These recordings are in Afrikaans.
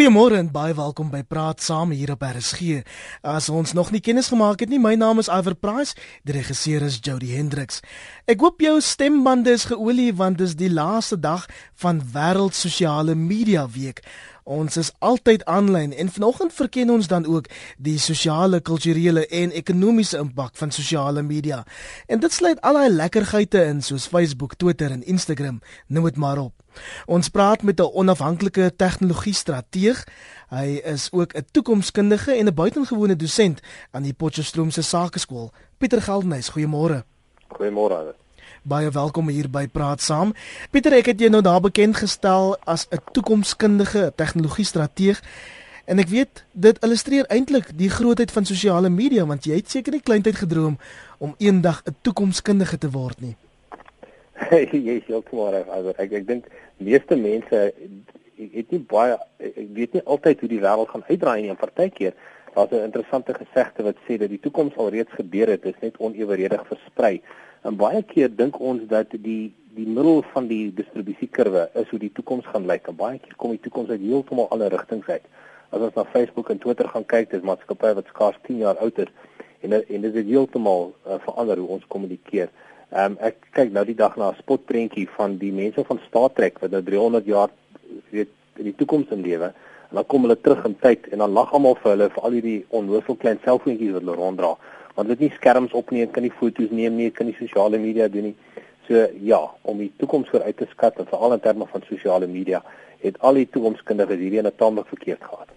Goeiemôre en baie welkom by Praat Saam hier op RSG. As ons nog nie kennis gemaak het nie, my naam is Iver Price, die regisseur is Jody Hendricks. Ek hoop jou stembande is geolie want dit is die laaste dag van Wêreld Sosiale Media Week. Ons is altyd aanlyn en vanoggend verken ons dan ook die sosiale, kulturele en ekonomiese impak van sosiale media. En dit sluit al daai lekkerheidte in soos Facebook, Twitter en Instagram. Noem dit maar op. Ons praat met 'n onafhanklike tegnologie-strateeg. Hy is ook 'n toekomskundige en 'n buitengewone dosent aan die Potchefstroom se Sakeskool. Pieter Geldenhuys, goeiemôre. Goeiemôre baie welkom hier by Praat Saam. Pieter, ek het jou nou daar bekend gestel as 'n toekomskundige tegnologie-strateeg. En ek weet dit illustreer eintlik die grootheid van sosiale media want jy het seker nie kleintyd gedroom om eendag 'n toekomskundige te word nie. jy is heeltemal reg. Ek ek dink meeste mense het nie baie ek weet nie altyd hoe die wêreld gaan uitdraai nie. Partykeer daar's 'n interessante gesegde wat sê dat die toekoms alreeds gebeur het, dit is net oneweredig versprei. En baie keer dink ons dat die die middel van die distribusiekurwe is hoe die toekoms gaan lyk. En baie keer kom die toekoms uit heeltemal ander rigtings uit. As ons na Facebook en Twitter gaan kyk, dis maatskappye wat skaars 10 jaar oud is en en dit is heeltemal uh, verander hoe ons kommunikeer. Ehm um, ek kyk nou die dag na 'n spotprentjie van die mense van Star Trek wat nou 300 jaar weet in die toekoms in lewe en dan kom hulle terug in tyd en dan lag almal vir hulle vir al hierdie onnoosel klein selfoontjies wat hulle ronddra want dit nie skerms opneem, kan nie foto's neem nie, kan nie sosiale media doen nie. So ja, om die toekoms vooruit te skat en veral in terme van sosiale media, het al die toekomskundiges hierdie in 'n taamlik verkeerd gehad.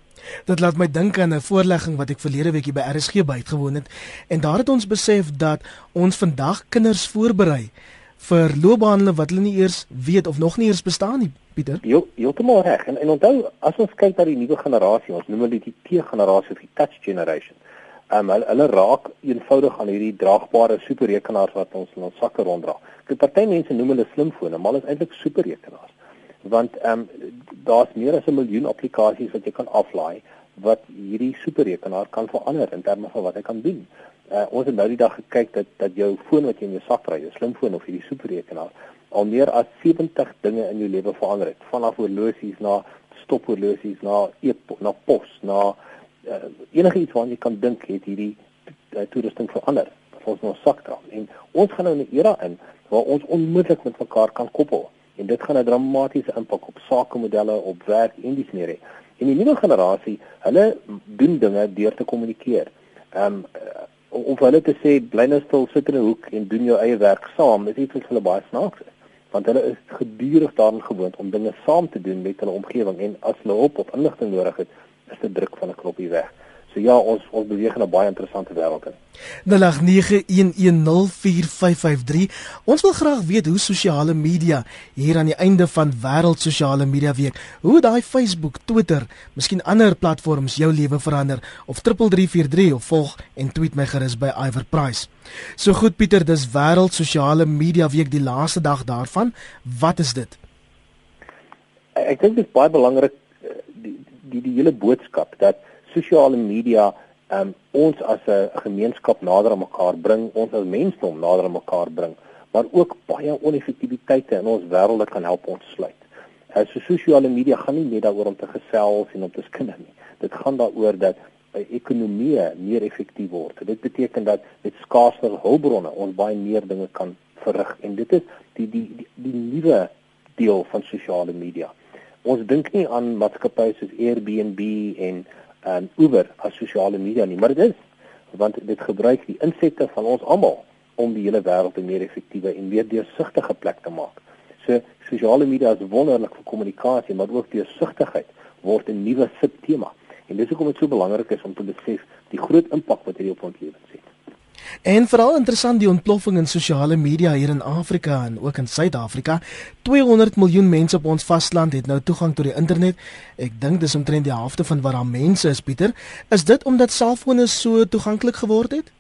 Dit laat my dink aan 'n voorlegging wat ek verlede weekie by RSG bygewoon het en daar het ons besef dat ons vandag kinders voorberei vir loopbane wat hulle nie eers weet of nog nie eers bestaan nie, Pieter. Jy heeltemal reg. En en onthou, as ons kyk na die nuwe generasie, ons noem hulle die T-generasie of die touch generation um, hulle, hulle raak eenvoudig aan hierdie draagbare superrekenaars wat ons in ons sakke ronddra. Die party mense noem hulle slimfone, maar is eintlik superrekenaars. Want ehm um, daar's meer as 'n miljoen applikasies wat jy kan aflaai wat hierdie superrekenaar kan verander in terme van wat hy kan doen. Uh, ons het nou die dag gekyk dat dat jou foon wat jy in jou sak dra, jou slimfoon of hierdie superrekenaar al meer as 70 dinge in jou lewe verander het, vanaf horlosies na stophorlosies na e na pos na uh, enige iets waaraan jy kan dink het hierdie uh, toerusting verander. Ons nou sak dra en ons gaan nou 'n era in waar ons onmiddellik met mekaar kan koppel en dit gaan 'n dramatiese impak op sakemodelle op werk en dis meer hê en die nuwe generasie hulle doen dinge deur te kommunikeer. Um, uh, om vir hulle te sê bly nou stil sit in 'n hoek en doen jou eie werk saam is iets wat hulle baie snaaks is. Want hulle is gedurig daarin gewoond om dinge saam te doen met hulle omgewing en as hulle hulp of inligting nodig het is dit druk van 'n knoppie weg. So ja, ons ons beweeg in 'n baie interessante wêreld in. 0891104553. Ons wil graag weet hoe sosiale media hier aan die einde van wêreld sosiale media week, hoe daai Facebook, Twitter, miskien ander platforms jou lewe verander of 3343 of volg en tweet my gerus by Iver Price. So goed Pieter, dis wêreld sosiale media week die laaste dag daarvan. Wat is dit? Ek dink dit is baie belangrik die die hele boodskap dat sosiale media um, ons as 'n gemeenskap nader aan mekaar bring, ons as mensdom nader aan mekaar bring, maar ook baie oneffektiwiteite in ons wêreld kan help ontsluit. Uh, so sosiale media gaan nie net daaroor om te gesels en om te skinder nie. Dit gaan daaroor dat ekonomie meer effektief word. Dit beteken dat met skaarser hulpbronne ons baie meer dinge kan verrig en dit is die die die, die nuwe deel van sosiale media ons dink nie aan maatskappye soos Airbnb en en Uber as sosiale media nie, maar dit is want dit gebruik die insette van ons almal om die hele wêreld 'n meer effektiewe en meer deursigtige plek te maak. So sosiale media is wonderlik vir kommunikasie, maar ook deursigtigheid word 'n nuwe subtema. En dis hoekom dit so belangrik is om te besef die groot impak wat hierdie op ons lewens het. En veral interessant die ontploffing in sosiale media hier in Afrika en ook in Suid-Afrika. 200 miljoen mense op ons vasteland het nou toegang tot die internet. Ek dink dis omtrent die helfte van wat daar mense is, Pieter. Is dit omdat selfone so toeganklik geword het?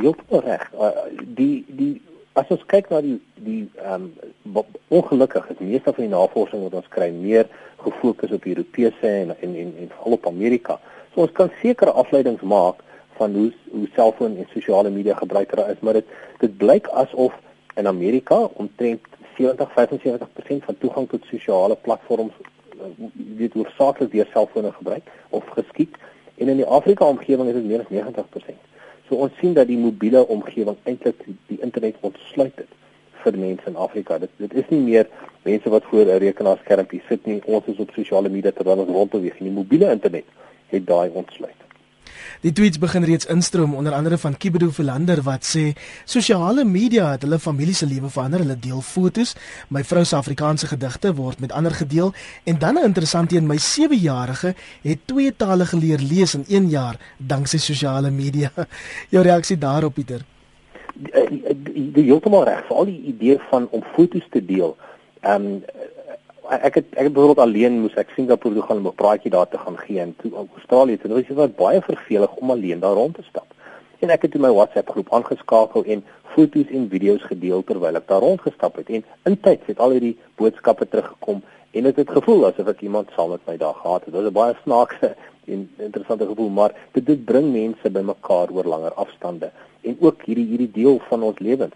Heeltemal reg. Uh, die die as ons kyk na die die ehm um, ongelukkig is meeste van die navorsing wat ons kry meer gefokus op Europese en en en, en veral op Amerika. So ons kan sekere afleidings maak van hoe hoe selfoon en sosiale media gebruiker is, maar dit dit blyk asof in Amerika omtrent 70-75% van toegang tot sosiale platforms weet oorsaaklik deur selfone gebruik of geskied en in die Afrika omgewing is dit meer as 90%. So ons sien dat die mobiele omgewing eintlik die internet ontsluit het vir mense in Afrika. Dit dit is nie meer mense wat voor 'n rekenaarskermpie sit nie. Ons is op sosiale media terwyl ons rondbeweeg. Die mobiele internet het daai ontsluit. Die tweets begin reeds instroom onder andere van Kibedo Philander wat sê sosiale media het hulle familie se lewe verander. Hulle deel fotos. My vrou se Afrikaanse gedigte word met ander gedeel en dan 'n interessant een my 7-jarige het twee tale geleer lees in 1 jaar danksy sosiale media. Jou reaksie daarop Pieter? Die, die heeltemal reg. Veral die idee van om fotos te deel. Ehm um, ek het ek het byvoorbeeld alleen moes ek Singapore toe gaan om 'n praatjie daar te gaan gee en toe Australië toe. Dit was baie vervelig om alleen daar rond te stap. En ek het in my WhatsApp groep aangeskakel en foto's en video's gedeel terwyl ek daar rondgestap het en intyds het al hierdie boodskappe teruggekom en dit het, het gevoel asof ek iemand saam met my daar gehad het. Dit was 'n baie snaakse en interessante gevoel, maar dit dit bring mense bymekaar oor langer afstande en ook hierdie hierdie deel van ons lewens.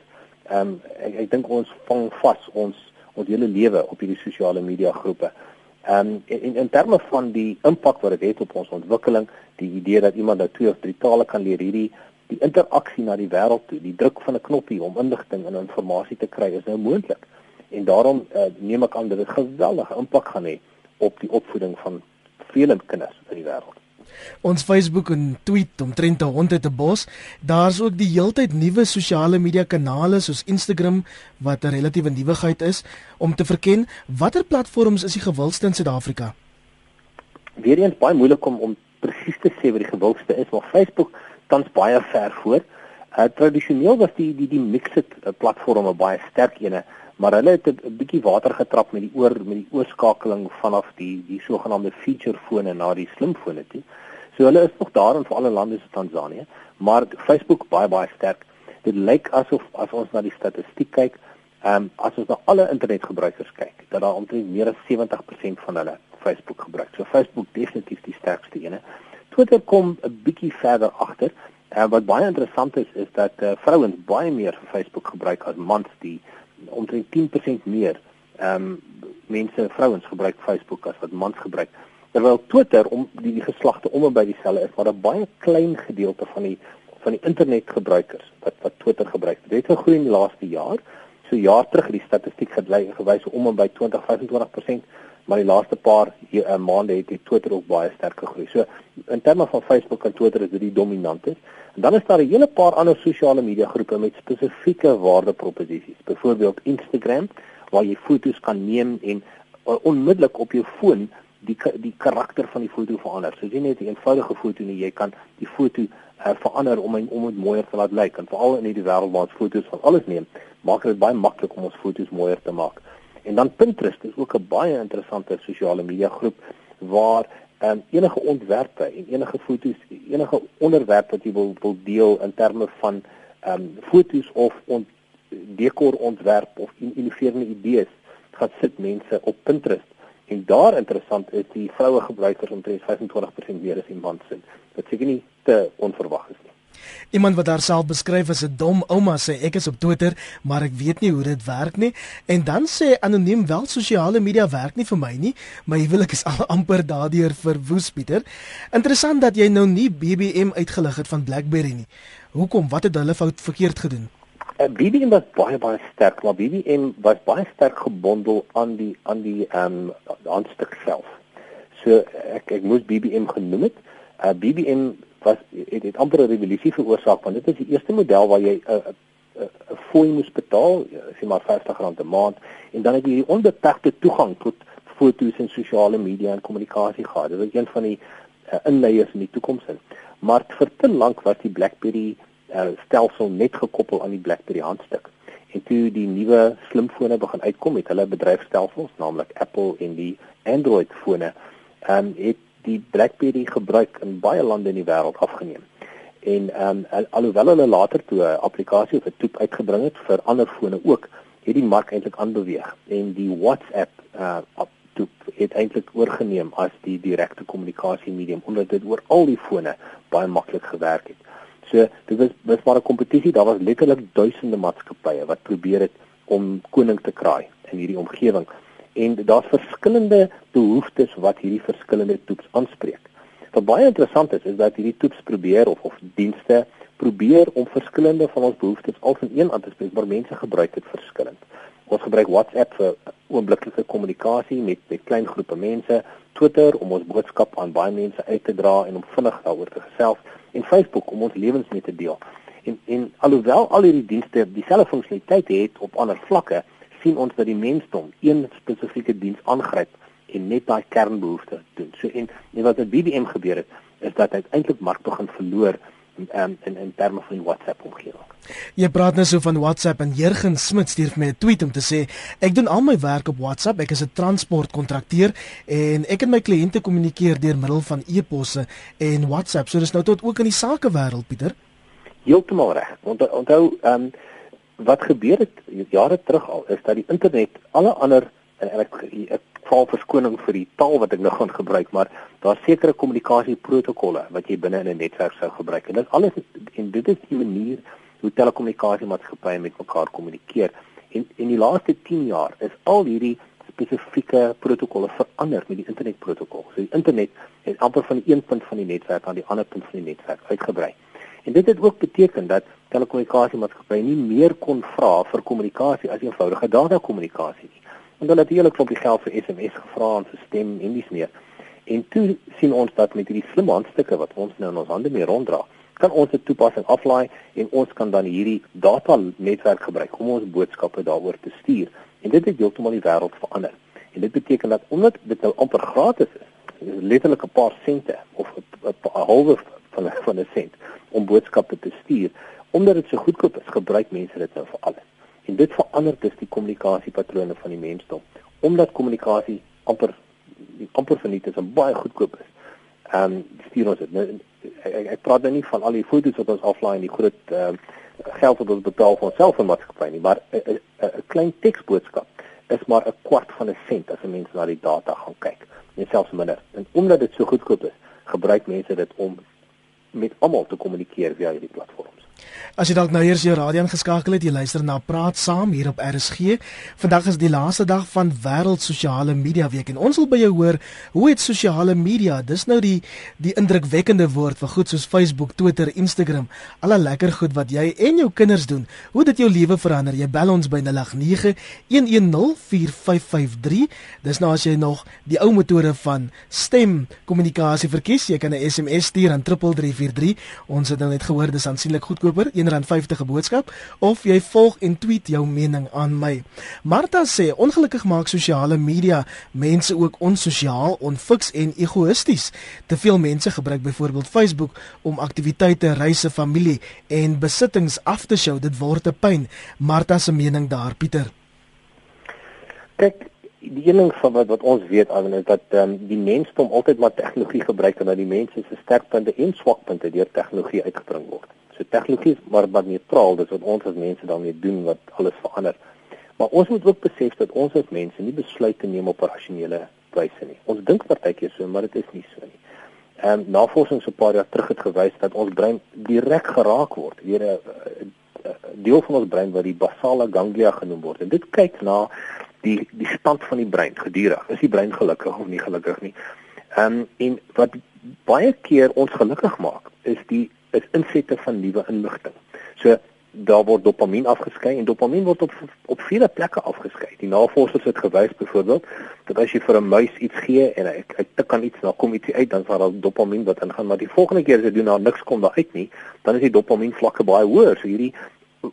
Ehm um, ek, ek dink ons vang vas ons ons hele lewe op hierdie sosiale media groepe. Ehm um, in in terme van die impak wat dit het op ons ontwikkeling, die idee dat iemand nou twee of drie tale kan leer, hierdie die interaksie na die wêreld toe, die druk van 'n knoppie om inligting en inligting te kry is nou moontlik. En daarom uh, neem ek aan dat dit geweldige impak gaan hê op die opvoeding van vele kinders in die wêreld. Ons Facebook en tweet omtrent 'n hond uit 'n bos. Daar's ook die heeltyd nuwe sosiale media kanale soos Instagram wat 'n relatiewe nuwigheid is om te verken watter platforms is die gewildste in Suid-Afrika. Weereens baie moeilik om om presies te sê wat die gewildste is, maar Facebook tans baie ver voor. Uh, tradisioneel was die die die Mixit uh, platform 'n baie sterk ene maar hulle het 'n bietjie water getrap met die oor met die oorskakeling vanaf die die sogenaamde feature fone na die slimfone toe. So hulle is nog daar in vir alle lande so Tansanië, maar Facebook baie baie sterk. Dit lyk asof as ons na die statistiek kyk, ehm um, as ons na alle internetgebruikers kyk, dat daar omtrent meer as 70% van hulle Facebook gebruik. So Facebook definitief die sterkste ene. Twitter kom 'n bietjie verder agter. En uh, wat baie interessant is is dat uh, vrouens baie meer Facebook gebruik as mans die omtrent 10% meer ehm um, mense vrouens gebruik Facebook as wat mans gebruik. Terwyl Twitter om die, die geslagte om en by dieselfde is maar 'n baie klein gedeelte van die van die internetgebruikers wat wat Twitter gebruik. Dit het gegroei in die laaste jaar. So jaar terug het die statistiek gewys om en by 20-25% maar die laaste paar hier, uh, maande het die Twitter ook baie sterk gegroei so in terme van Facebook en Twitter is dit die dominante En dan is daar 'n hele paar ander sosiale media groepe met spesifieke waardeproposisies. Byvoorbeeld Instagram waar jy foto's kan neem en uh, onmiddellik op jou foon die die karakter van die foto verander. So jy net 'n eenvoudige foto nie, jy kan die foto uh, verander om om dit mooier te laat lyk. En veral in hierdie wêreld waar ons foto's van alles neem, maak dit baie maklik om ons foto's mooier te maak. En dan Pinterest is ook 'n baie interessante sosiale media groep waar um, enige ontwerpe en enige fotos, enige onderwerp wat jy wil wil deel in terme van ehm um, fotos of ont dekor ontwerp of innoverende idees, gaan sit mense op Pinterest. En daar interessant is die vroue gebruikers omtrent 25% meer as die mans sin. Dit seker nie te onverwag is nie. Iemand wat haarself beskryf as 'n dom ouma sê ek is op Twitter, maar ek weet nie hoe dit werk nie. En dan sê anoniem wel sosiale media werk nie vir my nie. My huwelik is al amper daardeur verwoes, Pieter. Interessant dat jy nou nie BBM uitgelig het van BlackBerry nie. Hoekom? Wat het hulle fout verkeerd gedoen? Eh, BBM was baie baie sterk, maar BBM was baie sterk gebondel aan die aan die ehm um, aanstuk self. So ek ek moes BBM genoem het. Uh, eh, BBM was het, het amper 'n revolusie veroorsaak want dit is die eerste model waar jy 'n uh, 'n uh, uh, fooi moes betaal, sê maar R50 'n maand en dan het jy onbeperkte toegang tot foto's en sosiale media en kommunikasie gehad. Dit was een van die uh, inleiers in die toekoms in. Maar vir te lank was die BlackBerry uh, stelsel net gekoppel aan die BlackBerry handstuk. En toe die nuwe slimfone begin uitkom met hulle bedryfstelsels, naamlik Apple en die Android fone, ehm um, het die BlackBerry gebruik in baie lande in die wêreld afgeneem. En ehm um, alhoewel hulle later toe 'n of 'n toep uitgebring het vir ander fone ook, het die mark eintlik aanbeweeg en die WhatsApp uh toep het eintlik oorgeneem as die direkte kommunikasie medium omdat dit oor al die fone baie maklik gewerk het. So dit was was maar 'n kompetisie, daar was letterlik duisende maatskappye wat probeer het om koning te kraai in hierdie omgewing en daar's verskillende behoeftes wat hierdie verskillende toeps aanspreek. Wat baie interessant is, is dat hierdie toeps probeer of of dienste probeer om verskillende van ons behoeftes al in een aan te spreek, maar mense gebruik dit verskillend. Ons gebruik WhatsApp vir oombliklike kommunikasie met met klein groepe mense, Twitter om ons boodskap aan baie mense uit te dra en om vinnig daaroor te gesels en Facebook om ons lewens mee te deel. En en alhoewel al hierdie dienste dieselfde funksionaliteit het op ander vlakke, sien ons dat die mensdom een spesifieke diens aangryp en net daai kernbehoefte doen. So en, en wat met BBM gebeur het, is dat hy eintlik mark begin verloor um, in in terme van WhatsApp omgewing. Jy praat nou so van WhatsApp en Jurgen Smit stuur vir my 'n tweet om te sê ek doen al my werk op WhatsApp. Ek is 'n transportkontrakteur en ek en my kliënte kommunikeer deur middel van e-posse en WhatsApp. So dis nou tot ook in die sakewêreld, Pieter. Heeltemal reg. Onthou onthou ehm um, wat gebeur het jare terug al is dat die internet alle ander en ek ek val verskoning vir die taal wat ek nou gaan gebruik, maar daar's sekere kommunikasieprotokolle wat jy binne in 'n netwerk sou gebruik. En dit alles en dit is die manier hoe telekommunikasiemaatskappye met mekaar kommunikeer. En in die laaste 10 jaar is al hierdie spesifieke protokolle verander met die internetprotokol. So die internet het amper van die een punt van die netwerk aan die ander punt van die netwerk uitgebrei. En dit het ook beteken dat telekommunikasiemaatskappye nie meer kon vra vir kommunikasie as eenvoudige data-kommunikasie nie en hulle het hele klompie geld vir SMS gevra en vir stem en dis meer. En toe sien ons dat met hierdie slim handstukke wat ons nou in ons hande mee ronddra, kan ons 'n toepassing aflaai en ons kan dan hierdie data netwerk gebruik om ons boodskappe daaroor te stuur. En dit het heeltemal die wêreld verander. En dit beteken dat omdat dit nou amper gratis is, letterlik 'n paar sente of 'n halwe van van 'n sent om boodskappe te stuur, omdat dit so goedkoop is, gebruik mense dit nou vir alles. En dit verander dus die kommunikasiepatrone van die mensdom omdat kommunikasie amper amper verniet is en baie goedkoop is. Ehm um, stuur ons dit. Nou, ek, ek praat nou nie van al die foto's wat ons offline die groot ehm uh, geld wat ons betaal vir onsself en maatskappy nie, maar 'n klein teksboodskap is maar 'n kwart van 'n sent as 'n mens na die data gaan kyk. En selfs minder. En omdat dit so goedkoop is, gebruik mense dit om met almal te kommunikeer via hierdie platform. As jy dalk nou eers jou radio aangeskakel het, jy luister na Praat Saam hier op RSG. Vandag is die laaste dag van Wêreld Sosiale Media Week en ons wil by jou hoor, hoe het sosiale media, dis nou die die indrukwekkende woord vir goed soos Facebook, Twitter, Instagram, alle lekker goed wat jy en jou kinders doen. Hoe dit jou lewe verander? Jy bel ons by 0891104553. Dis nou as jy nog die ou metode van stem kommunikasie verkies, jy kan 'n SMS stuur aan 3343. Ons het nou net gehoor dis aansienlik goedkoper R1.50 boodskap of jy volg en tweet jou mening aan my. Martha sê ongelukkig maak sosiale media mense ook onsosiaal, onfiks en egoïsties. Te veel mense gebruik byvoorbeeld Facebook om aktiwiteite, reise, familie en besittings af te show. Dit word 'n pyn. Martha se mening daar, Pieter. Kyk, die een ding van wat wat ons weet aan is dat ehm um, die mensdom altyd maar tegnologie gebruik en dat die mense se sterkpunte en swakpunte deur tegnologie uitgebring word. So tegnologie is maar wat neutraal, dis wat ons as mense daarmee doen wat alles verander. Maar ons moet ook besef dat ons as mense nie besluite neem op rasionele wyse nie. Ons dink partykeer so, maar dit is nie so nie. Ehm um, navorsing so 'n paar jaar terug het gewys dat ons brein direk geraak word deur 'n deel van ons brein wat die basale ganglia genoem word. En dit kyk na die die stand van die brein gedurig. Is die brein gelukkig of nie gelukkig nie? Ehm um, en wat baie keer ons gelukkig maak is die is insette van nuwe inligting. So daar word dopamien afgeskei en dopamien word op op vele plekke afgeskei. Die navorsers het gewys byvoorbeeld dat as jy vir 'n muis iets gee en hy hy tik aan iets, dan kom iets uit, dan sal daar dopamien wat ingaan, maar die volgende keer as jy doen nou niks kom daar uit nie, dan is die dopamien vlakke baie hoër. So hierdie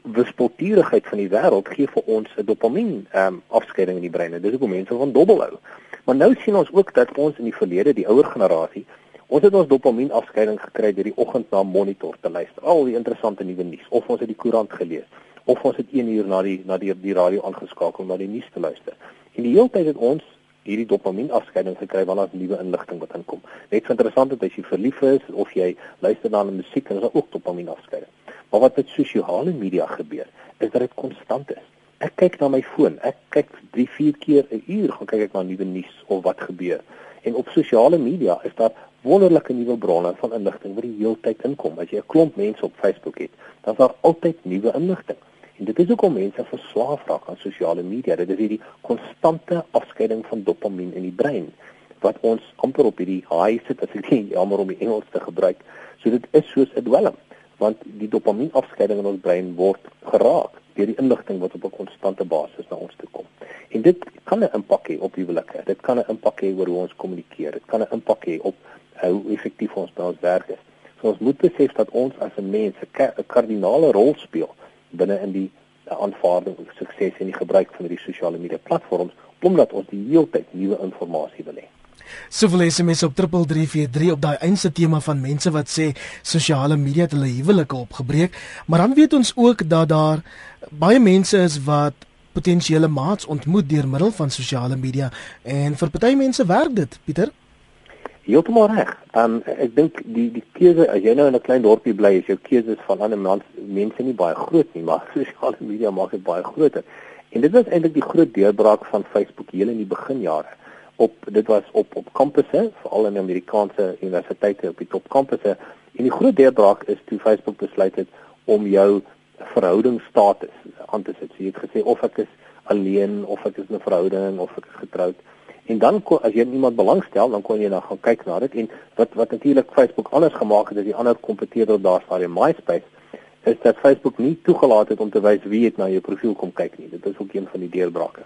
wispelturigheid van die wêreld gee vir ons 'n dopamien ehm um, afskeiding in die brein. Dit is hoekom mense van dobbel hou. Maar nou sien ons ook dat ons in die verlede, die ouer generasie, Ons het ons dopamien afskeiding gekry deur die oggend na monitor te luister. Al die interessante nuwe nuus of ons het die koerant gelees of ons het 1 uur na die na die die radio aangeskakel om na die nuus te luister. En die hele tyd het ons hierdie dopamien afskeiding gekry wanneer daar nuwe inligting wat inkom. Net so interessant is as jy verlief is of jy luister na musiek en daar ook dopamien afskeiding. Maar wat met sosiale media gebeur, is dat dit konstant is. Ek kyk na my foon. Ek kyk 3, 4 keer 'n uur gaan kyk ek na nuwe nuus of wat gebeur. En op sosiale media is daar wonderlike nuwe bronne van inligting wat die hele tyd inkom. As jy 'n klomp mense op Facebook het, dan is daar altyd nuwe inligting. En dit is hoekom mense verslaaf raak aan sosiale media. Dit is hierdie konstante afskeiding van dopamien in die brein wat ons amper op hierdie high sit as ek nie jammer om die Engels te gebruik. So dit is soos 'n dwelm want die dopamien afskeiding in ons brein word geraak deur die inligting wat op 'n konstante basis na ons toe kom. En dit kan 'n impak hê op huwelike. Dit kan 'n impak hê oor hoe ons kommunikeer. Dit kan 'n impak hê op hoe effektief ons ons werk is. So ons moet besef dat ons as 'n mens 'n kardinale rol speel binne in die aanvaarding en sukses in die gebruik van hierdie sosiale media platforms omdat ons die hele tyd nuwe inligting wil hê. Soveel SMS op 3343 op daai eense tema van mense wat sê sosiale media het hulle huwelike opgebreek, maar dan weet ons ook dat daar baie mense is wat potensiële maats ontmoet deur middel van sosiale media en vir party mense werk dit, Pieter. Heeltemal reg. Um ek dink die die keuse as jy nou in 'n klein dorpie bly, is jou keuses van ander mans, mense nie baie groot nie, maar sosiale media maak dit baie groter. En dit was eintlik die groot deurbraak van Facebook heel in die beginjare op dit was op op kampusse veral in Amerikaanse universiteite op die top kampusse en die groot deurbraak is toe Facebook besluit het om jou verhoudingsstatus aan te sit. So jy het gesê of ek is alleen of ek is in 'n verhouding of ek is getroud. En dan kon as jy iemand belangstel, dan kon jy dan gaan kyk na dit en wat wat natuurlik Facebook anders gemaak het as die ander kompetitor daar staan, MySpace, is dat Facebook nie toegelaat het om te wys wie het na jou profiel kom kyk nie. Dit is ook een van die deurbrake.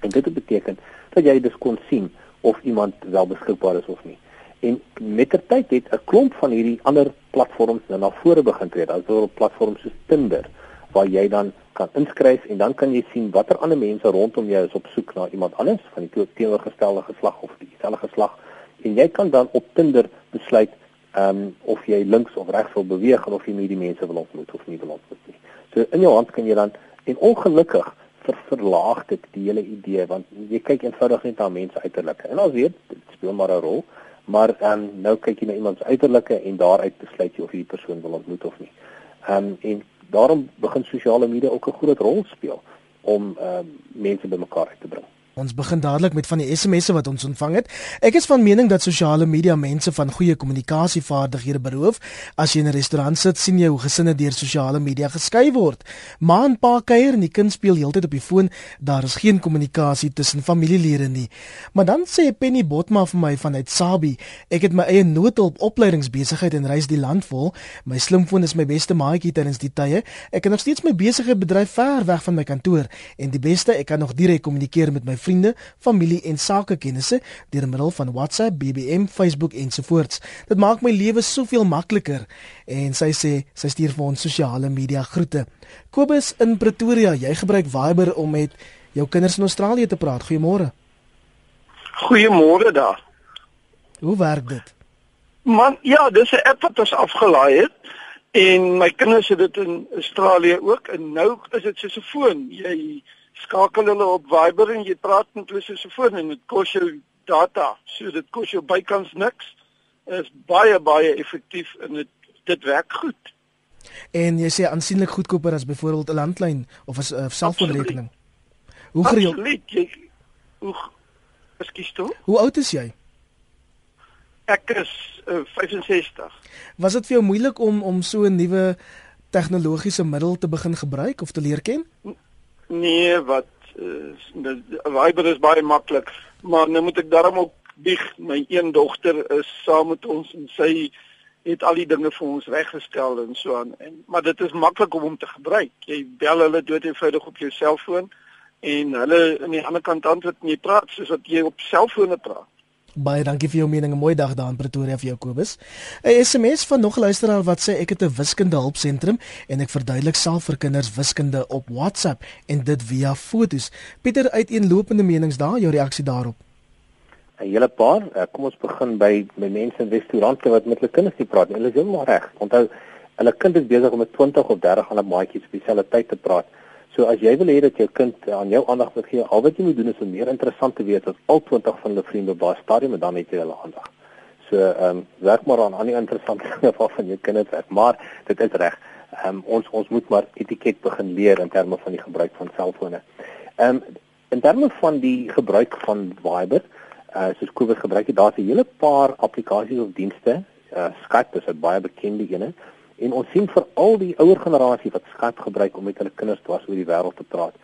En dit beteken dat jy dus kon sien of iemand wel beskikbaar is of nie. En met ter tyd het 'n klomp van hierdie ander platforms nou na vore begin tree. Daar's ook platforms soos Tinder waar jy dan kan inskryf en dan kan jy sien watter ander mense rondom jou is op soek na iemand anders van die teenoorgestelde geslag of dieselfde geslag. En jy kan dan op Tinder besluit ehm um, of jy links of regs wil beweeg of jy met die mense wil ontmoet of nie wil ontmoet nie. So in jou hand kan jy dan en ongelukkig ver verlaag dit die hele idee want jy kyk eenvoudig net na mense uiterlike. En ons weet dit speel maar 'n rol, maar um, nou kyk jy na iemand se uiterlike en daaruit besluit jy of jy die persoon wil ontmoet of nie. Ehm um, en daarom begin sosiale media ook 'n groot rol speel om um, mense bymekaar uit te bring. Ons begin dadelik met van die SMS'e wat ons ontvang het. Ek is van mening dat sosiale media mense van goeie kommunikasievaardighede beroof. As jy in 'n restaurant sit, sien jy hoe gesinne deur sosiale media geskei word. Ma en pa kuier en die kind speel heeltyd op die foon. Daar is geen kommunikasie tussen familielede nie. Maar dan sê Penny Botma vir my vanuit Sabi, ek het my eie noodhulp opleidingsbesigheid en reis die land vol. My slimfoon is my beste maatjie tydens die tye. Ek het nog steeds my besigheid bedryf ver weg van my kantoor en die beste, ek kan nog direk kommunikeer met my vriende, familie en sakekennisse deur middel van WhatsApp, BBM, Facebook ensovoorts. Dit maak my lewe soveel makliker en sy sê sy stuur vir ons sosiale media groete. Kobus in Pretoria, jy gebruik Viber om met jou kinders in Australië te praat. Goeiemôre. Goeiemôre daar. Hoe werk dit? Man, ja, dis 'n app wat ons afgelaai het en my kinders het dit in Australië ook en nou is dit soos 'n foon. Jy skakel hulle op Viber en jy praat met hulle soos 'n foon en dit kos jou data. So dit kos jou bykans niks. Is baie baie effektief en dit dit werk goed. En jy sê aansienlik goedkoper as byvoorbeeld 'n landlyn of 'n uh, selfoonrekening. Hoe gereeld? Jy, hoe Ekskuus toe? Hoe oud is jy? Ek is uh, 65. Was dit vir jou moeilik om om so 'n nuwe tegnologiese middel te begin gebruik of te leer ken? Nee, wat uh, Viber is baie maklik, maar nou moet ek daarom ook bieg. My een dogter is saam met ons en sy het al die dinge vir ons reggestel en so aan. En maar dit is maklik om hom te gebruik. Jy bel hulle dood eenvoudig op jou selfoon en hulle aan die ander kant antwoord en jy praat soos wat jy op selfone praat. Baie dankie vir jou mening. 'n Mooi dag daar in Pretoria vir jou Kobus. 'n SMS van nog luisteraar wat sê ek het 'n wiskunde hulpsentrum en ek verduidelik self vir kinders wiskunde op WhatsApp en dit via fotos. Pieter, uiteenlopende menings daar, jou reaksie daarop? 'n Hele paar. Eh, kom ons begin by by mense in restaurante wat met hulle kinders nie praat nie. Hulle is heeltemal reg. Onthou, hulle kind is besig om met 20 of 30 ander maatjies op dieselfde tyd te praat. So as jy wil hê dat jou kind aan jou aandag moet gee, al wat jy moet doen is om meer interessant te wees as al 20 van hulle vriende by stadium en dan het jy hulle aandag. So ehm um, werk maar aan aan die interessante dinge waarvan jou kinders werk, maar dit is reg. Ehm um, ons ons moet maar etiket begin leer in terme van die gebruik van selfone. Ehm um, in terme van die gebruik van Viber, uh soos Kobus gebruik, daar's 'n hele paar toepassings of dienste. Uh Skype is 'n baie bekende een En ons sien vir al die ouer generasie wat Skype gebruik om met hulle kinders dwars oor die wêreld te praat.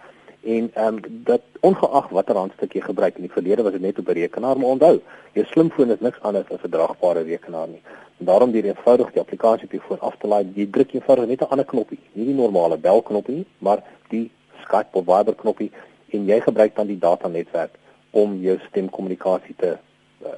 En ehm um, dat ongeag watter handstuk jy gebruik in die verlede was dit net 'n rekenaar, maar onthou, jou slimfoon is niks anders as 'n draagbare rekenaar nie. En daarom deur eenvoudig die applikasie op jou foon af te laai, jy druk eenvoudig net 'n ander knoppie, nie die normale belknoppie nie, maar die Skype of Viber knoppie en jy gebruik dan die datanetwerk om jou stemkommunikasie te uh,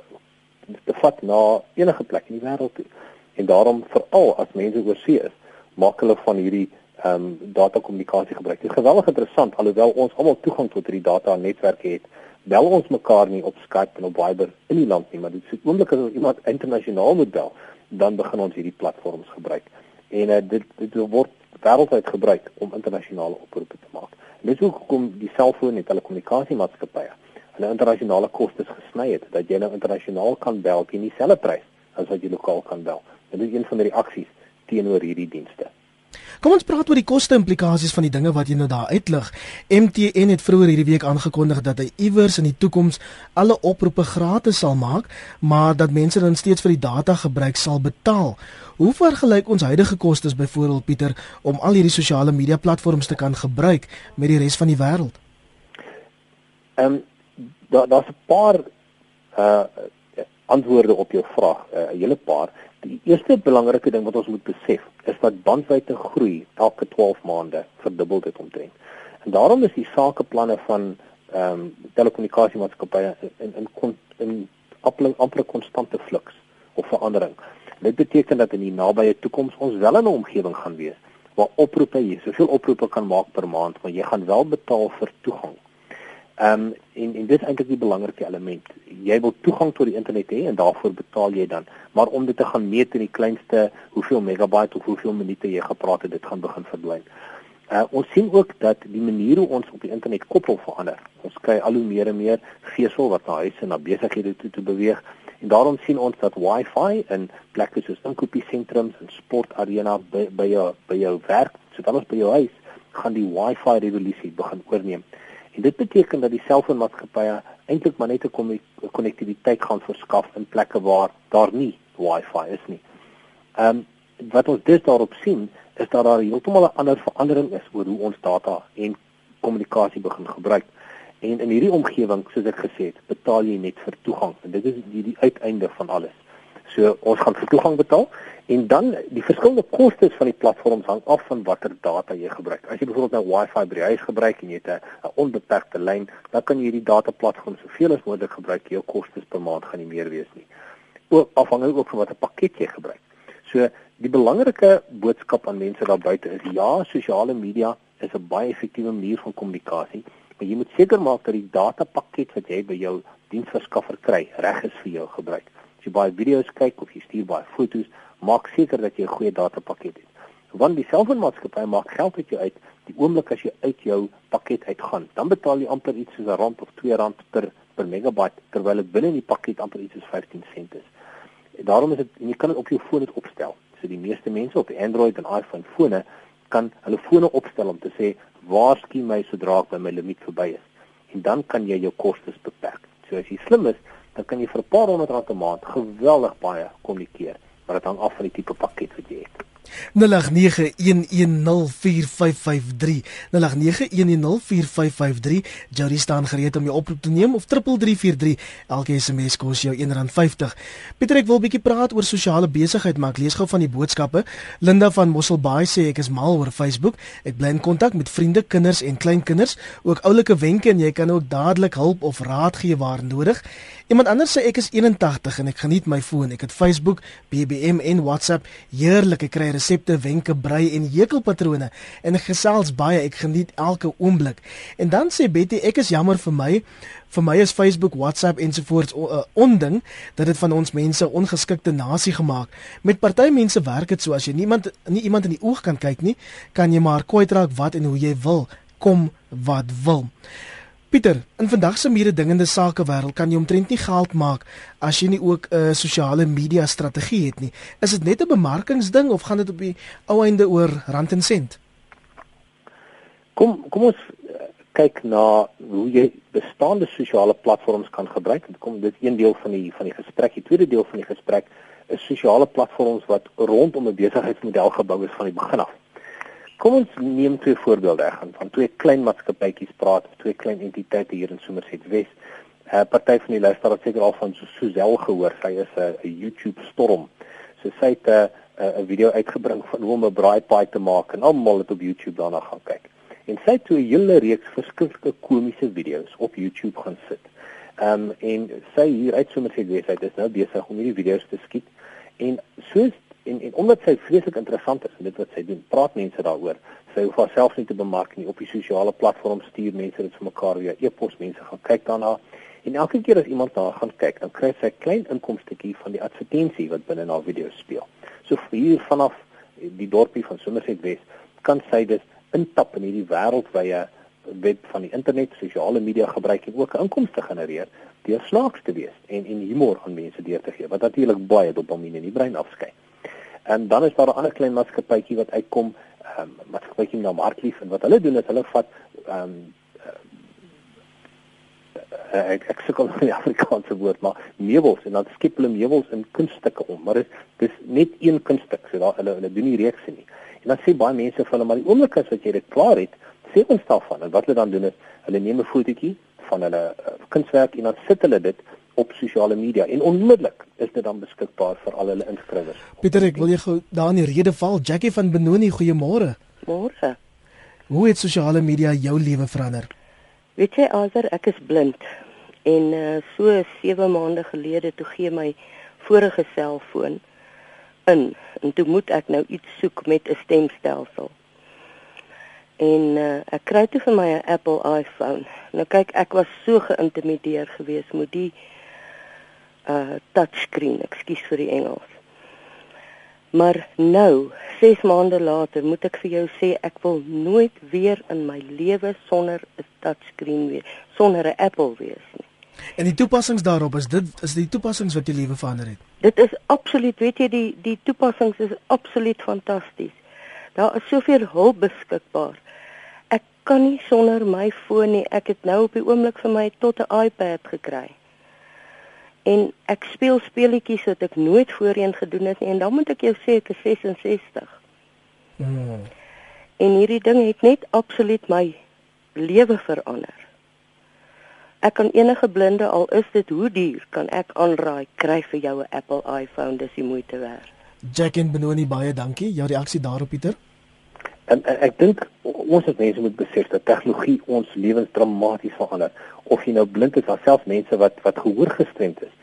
te vat na enige plek in die wêreld toe. En daarom veral as mense oorsee is, maak hulle van hierdie ehm um, datakommunikasie gebruik. Dit is geweldig interessant alhoewel ons almal toegang tot hierdie data netwerke het. Bel ons mekaar nie op Skype en op Viber in die land nie, maar dit is oomblik as iemand internasionaal moet bel, dan begin ons hierdie platforms gebruik. En uh, dit dit word wêreldwyd gebruik om internasionale oproepe te maak. En dis hoekom die selfoon en telekommunikasiemaatskappye hulle internasionale kostes gesny het dat jy nou internasionaal kan bel teen dieselfde prys as wat jy lokaal kan bel. Dit is een van die reaksies teenoor hierdie dienste. Kom ons praat oor die koste implikasies van die dinge wat jy nou daar uitlig. MTN het vroeër hierdie week aangekondig dat hy iewers in die toekoms alle oproepe gratis sal maak, maar dat mense dan steeds vir die data gebruik sal betaal. Hoe vergelyk ons huidige kostes byvoorbeeld Pieter om al hierdie sosiale media platforms te kan gebruik met die res van die wêreld? Ehm um, daar daar's 'n paar uh antwoorde op jou vraag, uh, 'n hele paar. Die eerste belangrike ding wat ons moet besef is dat bandwydte groei elke 12 maande verdubbel dit omtrent. En daarom is die sakeplanne van ehm um, telekommunikasiemaatskappye in in in, in amper konstante fluks of verandering. Dit beteken dat in die nabye toekoms ons wel in 'n omgewing gaan wees waar oproepe jy soveel oproepe kan maak per maand, maar jy gaan wel betaal vir toegang. Ehm um, en en dit is eintlik die belangrike element. Jy wil toegang tot die internet hê en daarvoor betaal jy dan. Maar om dit te gaan meet in die kleinste hoeveel megabyte of hoeveel minute jy gepraat het, dit gaan begin verdwyn. Uh ons sien ook dat die manier hoe ons op die internet koppel verander. Ons kry al hoe meer en meer vesel wat na huise en na besighede toe te beweeg. En daarom sien ons dat Wi-Fi in plekke soos inkopiesentrums en sportarena by by jou by jou werk, so dan ons by jou huis, gaan die Wi-Fi revolusie begin oorneem. En dit beteken dat die selfoonmaatskappye eintlik maar net 'n konnektiwiteit gaan verskaf in plekke waar daar nie Wi-Fi is nie. Ehm um, wat ons dus daarop sien is dat daar heeltemal 'n ander verandering is oor hoe ons data en kommunikasie begin gebruik. En in hierdie omgewing, soos ek gesê het, betaal jy net vir toegang en dit is die, die uiteinde van alles. So ons gaan vir toegang betaal en dan die verskillende kostes van die platforms hang af van watter data jy gebruik. As jy byvoorbeeld nou Wi-Fi by die huis gebruik en jy het 'n onbeperkte lyn, dan kan jy hierdie data platform soveel as moontlik gebruik. Jou kostes per maand gaan nie meer wees nie. Ook afhangende ook van watter pakket jy gebruik. So die belangrike boodskap aan mense daar buite is ja, sosiale media is 'n baie effektiewe manier van kommunikasie, maar jy moet seker maak dat die data pakket wat jy by jou diensverskaffer kry, reg is vir jou gebruik jy baie video's kyk of jy stuur baie foto's, maak seker dat jy 'n goeie datapakket het. Want die selfoonmaatskappy maak geld uit jou uit die oomblik as jy uit jou pakket uitgaan. Dan betaal jy amper iets soos 'n rand of 2 rand per per megabyte terwyl dit binne in die pakket amper iets soos 15 sent is. En daarom is dit jy kan dit op jou foon dit opstel. So die meeste mense op Android en iPhone fone kan hulle fone opstel om te sê waarsku my sodra ek by my limiet verby is. En dan kan jy jou kostes beperk. So as jy slim is, dan kan jy vir 'n paar honderd rand 'n maand geweldig baie kommunikeer, maar dit hang af van die tipe pakket wat jy het. 0891104553 0891104553 Jody staan gereed om jou oproep te neem of 3343 elke SMS kos jou R1.50 Pieter ek wil bietjie praat oor sosiale besigheid maar ek lees gou van die boodskappe. Linda van Mosselbaai sê ek is mal oor Facebook. Ek bly in kontak met vriende kinders en kleinkinders ook oulike wenke en jy kan ook dadelik hulp of raad gee waar nodig. Iemand anders sê ek is 81 en ek geniet my foon. Ek het Facebook BBM en WhatsApp heerlik ek kry resepte, wenke, brei en hekelpatrone en ek gesels baie, ek geniet elke oomblik. En dan sê Betty, ek is jammer vir my, vir my is Facebook, WhatsApp ensovoorts 'n uh, onding dat dit van ons mense ongeskikte nasie gemaak. Met party mense werk dit so as jy niemand nie iemand in die oog kan kyk nie, kan jy maar kwytraak wat en hoe jy wil, kom wat wil. Pieter, in vandag se mededingende sake wêreld kan jy omtrent nie geld maak as jy nie ook 'n uh, sosiale media strategie het nie. Is dit net 'n bemarkingsding of gaan dit op die ou einde oor rand en sent? Kom kom ons uh, kyk na hoe jy bestaande sosiale platforms kan gebruik. Dit kom dit een deel van die van die gesprek. Die tweede deel van die gesprek is sosiale platforms wat rondom 'n besigheidsmodel gebou is van die begin af. Kom ons neem twee voorbeelde reg van twee klein maatskappytjies praat, twee klein entiteite hier in Somerset Wes. 'n uh, Party van die luisteraars het seker al van Suzelle gehoor. Sy is 'n YouTube storm. So sy het 'n uh, 'n video uitgebring van hoe om 'n braai pie te maak en almal het op YouTube daarna gaan kyk. En sy het 'n hele reeks verskillende komiese video's op YouTube gaan sit. Ehm um, en sy hier uit sommer sê sy is nou besig om hierdie video's te skiet en soos en en omdat sy vreeslik interessant is en dit wat sy doen, praat mense daaroor. Sy hoef haarself nie te bemark nie op die sosiale platforms stuur mense dit vir mekaar via e-pos, mense gaan kyk daarna. En elke keer as iemand daar gaan kyk, dan kry sy 'n klein inkomstetjie van die advertensie wat binne haar video speel. So hier vanaf die dorpie van Somerset Wes kan sy dus intap in hierdie wêreldwye web van die internet, sosiale media gebruik en ook inkomste genereer deur snaaks te wees en en humor aan mense deur te gee wat natuurlik baie dopamien in die brein afskei. En dan is daar 'n ander klein maatskappytjie wat uitkom, ehm um, maatskappytjie nou Marklief en wat hulle doen is hulle vat ehm um, uh, ek ek sukkel met die Afrikaanse woord maar meubels en dan skep hulle meubels in kunststukke om maar dit dis net een kunststuk so daar hulle hulle doen nie reekse nie. En dan sê baie mense vir hulle maar die oomblik as wat jy dit klaar het sê ons daarvan. En wat hulle dan doen is hulle neem 'n fotootjie van hulle uh, kunstwerk en dan sit hulle dit op sosiale media en onmiddellik is dit dan beskikbaar vir al hulle inskrywers. Pieter, ek wil jy gou daar in die rede val. Jackie van Benoni, goeiemôre. Môre. Hoe het sosiale media jou lewe verander? Weet jy, Azer, ek is blind. En uh, so 7 maande gelede toe gee my vorige selfoon in en toe moet ek nou iets soek met 'n stemstelsel. En uh, ek kry toe vir my 'n Apple iPhone. Nou kyk, ek was so geïntimideer geweest met die uh touchscreen, ekskuus vir die Engels. Maar nou, 6 maande later, moet ek vir jou sê ek wil nooit weer in my lewe sonder 'n touchscreen wees, sonder 'n Apple wees nie. En die toepassings daarop is dit is die toepassings wat jou lewe verander het. Dit is absoluut, weet jy, die die toepassings is absoluut fantasties. Daar is soveel hulp beskikbaar. Ek kan nie sonder my foon nie. Ek het nou op die oomblik vir my tot 'n iPad gekry. En ek speel speletjies wat ek nooit voorheen gedoen het nie en dan moet ek jou sê ek is 66. Mm. En hierdie ding het net absoluut my lewe verander. Ek kan enige blinde al is dit hoe duur kan ek aanraai kry vir jou 'n Apple iPhone dis die moeite werd. Jack en Benoni baie dankie. Jou reaksie daarop Pieter? En, en ek dink ons as mense moet besef dat tegnologie ons lewens dramaties verander. Of jy nou blind is, selfs mense wat wat gehoorgestremd is.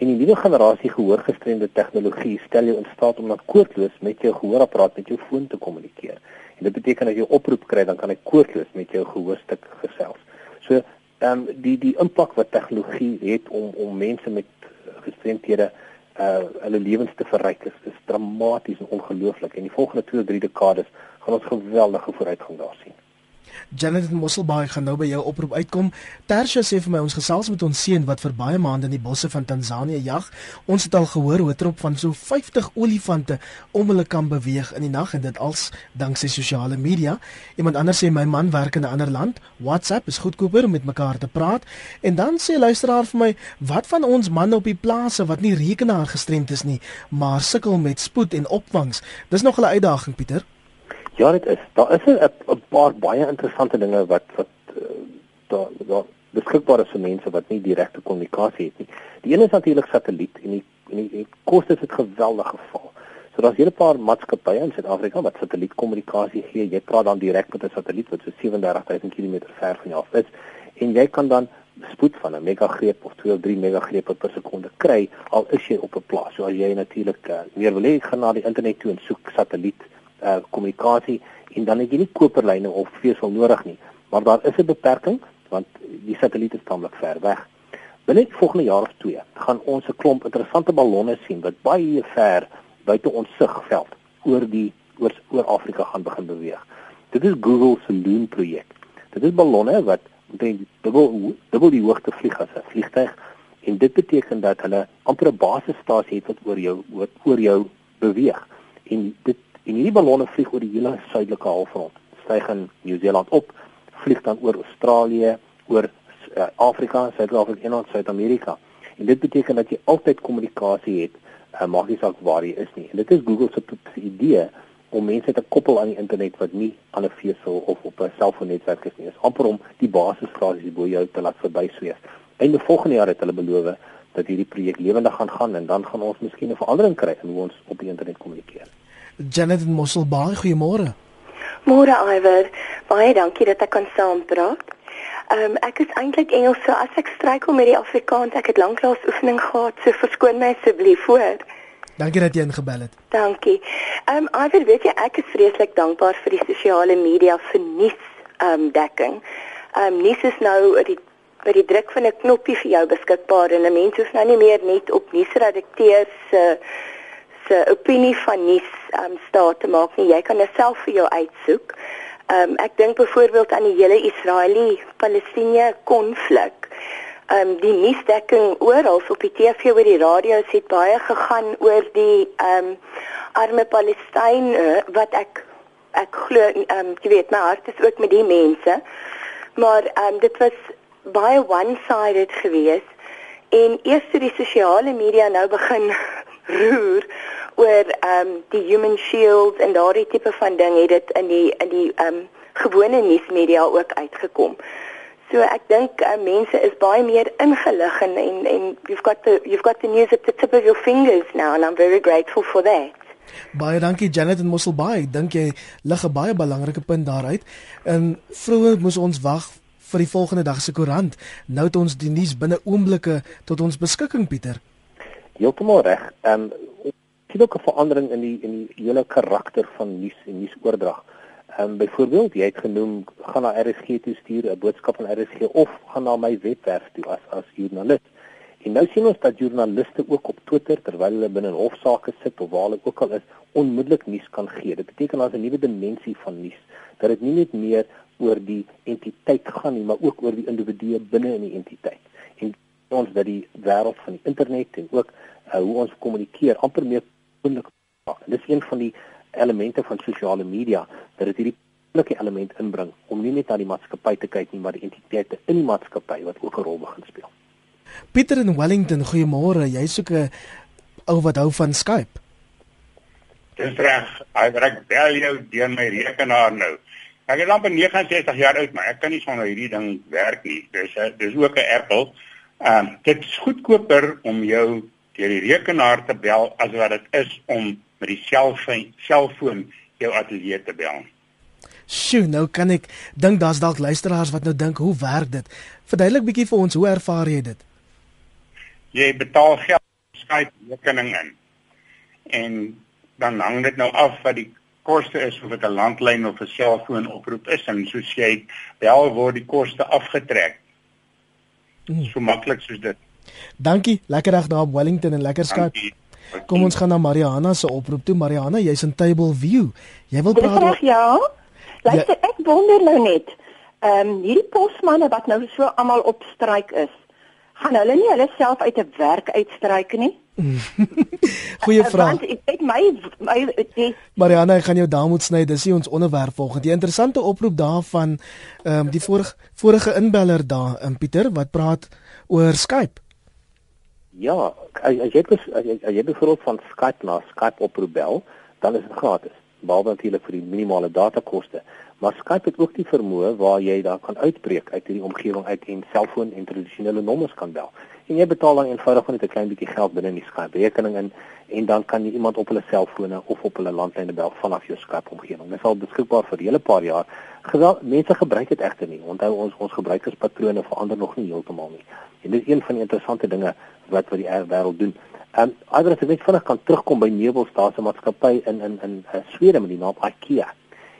En die nuwe generasie gehoorgestremde tegnologie stel jou in staat om net koordloos met jou gehoorapparaat met jou foon te kommunikeer. En dit beteken as jy oproep kry, dan kan hy koordloos met jou gehoorstuk gesels. So ehm um, die die impak wat tegnologie het om om mense met gestremthede uh hulle lewens te verryk is, is dramaties en ongelooflik en die volgende 2 of 3 dekades gaan ons geweldige vooruitgang daar sien. Janet Mosselbaai gaan nou by jou oproep uitkom. Tersha sê vir my ons gesels met ons seun wat vir baie maande in die bosse van Tansanië jag. Ons het al gehoor hoe 'n trop van so 50 olifante om hulle kan beweeg in die nag en dit als danksy sosiale media. Iemand anders sê my man werk in 'n ander land. WhatsApp is goedkoper om met mekaar te praat. En dan sê luisteraar vir my, wat van ons manne op die plase wat nie rekenaar gestremd is nie, maar sukkel met spoed en opvangs. Dis nog 'n uitdaging, Pieter. Ja, dit is. Daar is 'n paar baie interessante dinge wat wat uh, daar daar beskikbaar is vir mense wat nie direkte kommunikasie het nie. Die een is natuurlik satelliet en die en die, die koste dit geweldig geval. So daar's 'n paar maatskappye in Suid-Afrika wat satellietkommunikasie gee. Jy praat dan direk met 'n satelliet wat so 37000 km ver van jou af is en jy kan dan spoed van 'n megagreep of 2 of 3 megagrepe per sekonde kry al is jy op 'n plaas. So as jy natuurlik uh, meer wil hê, gaan na die internet toe en soek satelliet uh kommunikasie en dan het jy nie koperlyne of vesel nodig nie. Maar daar is 'n beperking want die satelliet is tamelik ver weg. Binne die volgende jaar of 2 gaan ons 'n klomp interessante ballonne sien wat baie ver buite ons sigveld oor die oor oor Afrika gaan begin beweeg. Dit is Google se Loon projek. Dit is ballonne wat omtrent dubbel dubbel die hoogte vlieg as 'n vliegtyg en dit beteken dat hulle amper 'n basisstasie het wat oor jou oor, oor jou beweeg. En dit En hierdie ballonne vlieg oor die hele suidelike halfrond. Styg in Nieu-Seeland op, vlieg dan oor Australië, oor uh, Afrika, Suid-Afrika en Suid-Amerika. En dit beteken dat jy altyd kommunikasie het uh, maak nie saak waar jy is nie. En dit is Google se idee om mense te koppel aan die internet wat nie aan 'n vesel of op 'n selfoonnetwerk is nie. Dit is amper om die basisfrasies bo jou te laat verbysweef. Einde volgende jaar het hulle beloof dat hierdie projek lewendig gaan gaan en dan gaan ons miskien 'n verandering kry in hoe ons op die internet kommunikeer. Janet Mosselbaai, goeiemôre. Môre Iwer, baie dankie dat ek kan saampraat. Ehm um, ek is eintlik Engels, so as ek struikel met die Afrikaans, ek het lanklaas oefening gehad, so verskoon my asseblief voor. Dankie dat jy ingebel het. Dankie. Ehm um, Iwer, weet jy ek is vreeslik dankbaar vir die sosiale media vir nuus ehm um, dekking. Ehm um, nuus is nou die by die druk van 'n knoppie vir jou beskikbaar en 'n mens hoef nou nie meer net op nuusredakteurs se uh, se opinie van nuus um, staat te maak nie. Jy kan dit self vir jou uitsoek. Um, ek dink byvoorbeeld aan die hele Israeli-Palestina konflik. Um, die nuusdekking oral op die TV oor die radio het baie gegaan oor die um, arme Palestynë wat ek ek glo um, jy weet my hart is ook met die mense. Maar um, dit was baie one-sided geweest en eers toe die sosiale media nou begin roer oor ehm um, die human shield en daardie tipe van ding het dit in die in die ehm um, gewone nuusmedia ook uitgekom. So ek dink uh, mense is baie meer ingelig en en en you've got the you've got the news at the tip of your fingers now and I'm very grateful for that. Baie dankie Janet en Mosselbaai. Dink jy lig 'n baie belangrike punt daaruit. En vroeër moes ons wag vir die volgende dag se koerant. Nou het ons die nuus binne oomblikke tot ons beskikking Pieter. Heeltemal reg. Ehm um, sien ook 'n verandering in die in die hele karakter van nuus en nuusoordrag. Ehm um, byvoorbeeld, jy het genoem gaan na RSG toe stuur 'n boodskap van RSG of gaan na my webwerf toe as as joernalis. En nou sien ons dat joernaliste ook op Twitter terwyl hulle binne hofsaake sit of waar hulle ook al is, onmiddellik nuus kan gee. Dit beteken daar's 'n nuwe dimensie van nuus dat dit nie net meer oor die entiteit gaan nie, maar ook oor die individu binne in die entiteit. En ons dat die wêreld van die internet en ook uh, hoe ons kommunikeer amper meer persoonlik maak. Dis een van die elemente van sosiale media dat dit hierdie persoonlike element inbring om nie net na die maatskappy te kyk nie, maar die entiteite in die maatskappy wat ook 'n rol begin speel. Pieter in Wellington, goeiemôre. Jy soek 'n ou wat hou van Skype. Dis reg. Ek bel jou deur my rekenaar nou. Ek is amper 69 jaar oud, maar ek kan nie sonder hierdie ding werk nie. Dis dis ook 'n Apple. Ehm um, dit is goedkoper om jou deur die rekenaar te bel as wat dit is om met die selfoon selfoon jou ateljee te bel. Sjoe, nou kan ek dink daar's dalk luisteraars wat nou dink, hoe werk dit? Verduidelik bietjie vir ons, hoe ervaar jy dit? Jy betaal geld Skype rekening in. En dan hang dit nou af wat die koste is of dit 'n landlyn of 'n selfoon oproep is en soos jy bel word die koste afgetrek. Mm. So maklik soos dit. Dankie. Lekker dag daar op Wellington en lekker skat. Kom ons gaan na Mariana se oproep toe. Mariana, jy's in Table View. Jy wil praat oor Ja. Luister, ja. ek wonder nou net. Ehm um, hierdie posmanne wat nou so almal op stryk is, gaan hulle nie hulle self uit 'n werk uitstryk nie? Goeie vraag. Want ek weet my my die Mariana, ek gaan jou daar moet sny. Dis nie ons onderwerp volgende. Die interessante oproep daarvan ehm um, die vorige vorige inbeller daar, in Pieter wat praat oor Skype. Ja, as jy as jy, as jy byvoorbeeld van Skype na Skype oproep bel, dan is dit gratis, behalwe natuurlik vir die minimale datakoste. Maar Skype het ook die vermoë waar jy daar kan uitbreek uit hierdie omgewing uit en selfoon en tradisionele nommers kan bel. En jy betaal dan eenvoudig net 'n klein bietjie geld binne in die Skype rekening in en dan kan jy iemand op hulle selfone of op hulle landlyne bel vanaf jou Skype omgewing. Dit is al beskikbaar vir 'n hele paar jaar. Gewel, mense gebruik dit egter nie. Onthou ons ons gebruikerspatrone verander nog nie heeltemal nie. En dit is een van die interessante dinge wat wat die wêreld doen. Ehm um, alhoewel ek vinnig kan terugkom by Nebelstasie maatskappy in in in uh, Swede met die naam IKEA.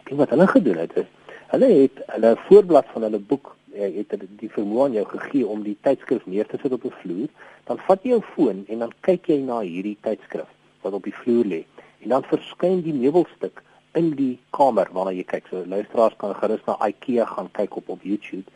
Ek wat hulle gedoen het is hulle het hulle voorblad van hulle boek jy het die vermoë aan jou gegee om die tydskrif neer te sit op 'n vloer, dan vat jy jou foon en dan kyk jy na hierdie tydskrif wat op die vloer lê en dan verskyn die meubelstuk in die kamer waarna jy kyk. So luisteraars kan gerus na IKEA gaan kyk op op YouTube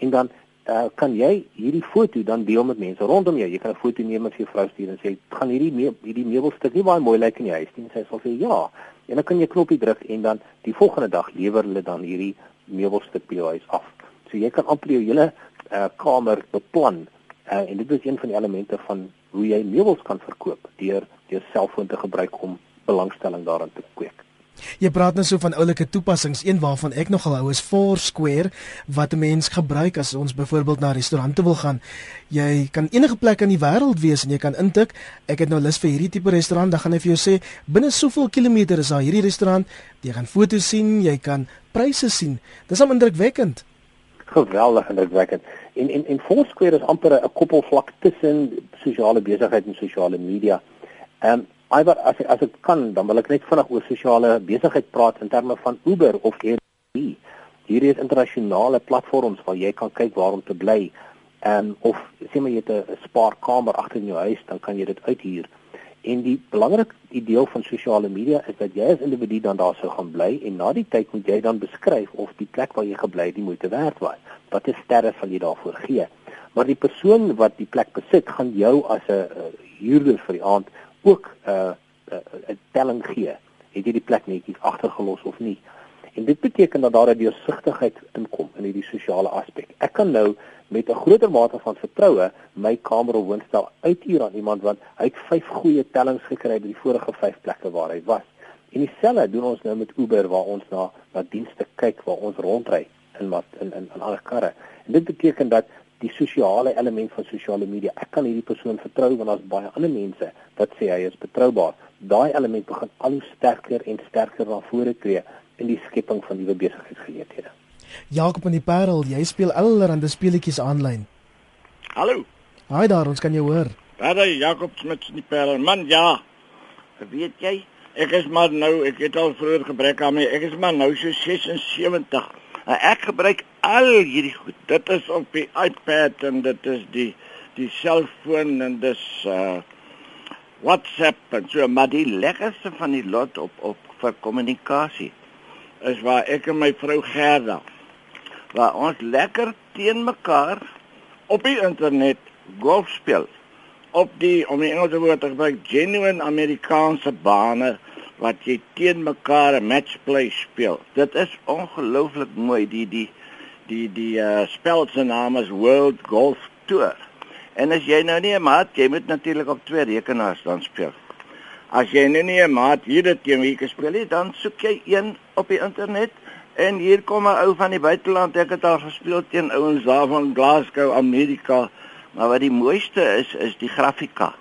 en dan uh, kan jy hierdie foto dan deel met mense rondom jou. Jy kan 'n foto neem met jou vrou stuur en sê, "Gaan hierdie me hierdie meubelstuk nie baie mooi lyk in die huis nie?" Sy sal sê, "Ja." En dan kan jy knoppie druk en dan die volgende dag lewer hulle dan hierdie meubelstuk by jou huis af. So jy kan amper jou hele uh, kamer beplan uh, en dit is een van die elemente van hoe jy meubels kan verkoop deur jou selfoon te gebruik om belangstelling daarin te kweek. Jy praat nou so van oulike toepassings. Een waarvan ek nogal hou is Foursquare wat 'n mens gebruik as ons byvoorbeeld na restaurante wil gaan. Jy kan enige plek in die wêreld wees en jy kan intik, ek het nou lus vir hierdie tipe restaurant, dan gaan hy vir jou sê binne soveel kilometer is daar hierdie restaurant. Jy gaan foto's sien, jy kan pryse sien. Dis om indrukwekkend. Geweldig indrukwekkend. En en en Foursquare is amper 'n koppelvlak tussen sosiale besigheid en sosiale media. Ehm um, Iwer as as ek kan, dan wil ek net vinnig oor sosiale besigheid praat in terme van Uber of Airbnb. Hierdie is internasionale platforms waar jy kan kyk waar om te bly. En of sê maar jy het 'n spaarkamer agter in jou huis, dan kan jy dit uithuur. En die belangrike idee van sosiale media is dat jy as individu dan daar sou gaan bly en na die tyd moet jy dan beskryf of die plek waar jy gebly het die moeite werd was. Wat is sterre sal jy daarvoor gee? Maar die persoon wat die plek besit, gaan jou as 'n huurder vir die aand ook 'n uh, 'n uh, telling gee. Het jy die plek netjies agtergelos of nie? En dit beteken dat daar 'n deursigtigheid inkom in hierdie sosiale aspek. Ek kan nou met 'n groter mate van vertroue my kamer of woonstel uithuur aan iemand want hy het vyf goeie tellings gekry by die vorige vyf plekke waar hy was. En dieselfde doen ons nou met Uber waar ons na na dienste kyk waar ons rondry in wat in in in ander karre. En dit beteken dat die sosiale element van sosiale media. Ek kan hierdie persoon vertrou want daar's baie ander mense wat sê hy is betroubaar. Daai element begin al hoe sterker en sterker na vore tree in die skepping van nuwe besigheidsgeleenthede. Jakob in die Parel, jy speel allerlei speletjies aanlyn. Hallo. Haai daar, ons kan jou hoor. Daar is Jakob met die Parel. Man, ja. Weet jy, ek is maar nou, ek het al vroeër gebrek aan my. Ek is maar nou so 76. Nou, ek gebruik al hierdie goed. Dit is op die iPad en dit is die die selfoon en dis uh WhatsApp en so maar die lekkerste van die lot op op vir kommunikasie is waar ek en my vrou Gerda waar ons lekker teen mekaar op die internet golf speel op die om die Engelse woord te gebruik genuine Amerikaanse bane wat jy teen mekaar 'n matchplay speel. Dit is ongelooflik mooi die die die die uh spel se naam is World Golf Tour. En as jy nou nie 'n maat, jy moet natuurlik op twee rekenaars dan speel. As jy nou nie 'n maat hier dit teen wie speel nie, dan soek jy een op die internet en hier kom 'n ou van die buiteland. Ek het al gespeel teen ouens daar van Glasgow, Amerika. Maar wat die mooiste is, is die grafika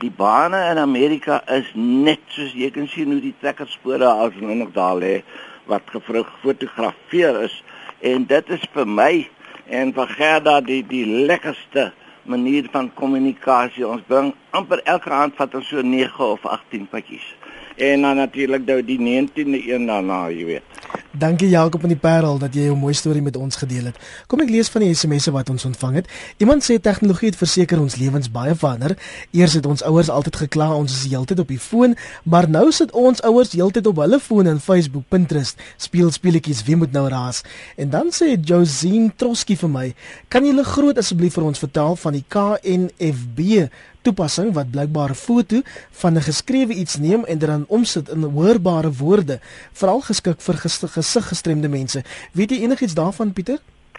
die bane in Amerika is net soos jy kan sien hoe die trekkerspore as hulle nog daar lê wat gefotografeer is. En dit is vir my en vir Gerda die die lekkerste manier van kommunikasie ons bring amper elke aand vat ons so 9 of 18 pakkies en dan natuurlik nou die 19de een daarna jy weet Dankie Jakob van die Parel dat jy jou mooi storie met ons gedeel het. Kom ek lees van die SMS'e wat ons ontvang het. Iemand sê tegnologie het verseker ons lewens baie verander. Eers het ons ouers altyd gekla ons is heeltyd op die foon, maar nou sit ons ouers heeltyd op hulle foon en Facebook, Pinterest, speel speletjies, wie moet nou raas? En dan sê Josine Troski vir my, kan jy hulle groot asseblief vir ons vertel van die KNFB toepassing wat blykbaar 'n foto van 'n geskrewe iets neem en dit dan omsit in hoorbare woorde, veral geskik vir gesiggestremde mense. Weet jy enigiets daarvan Pieter?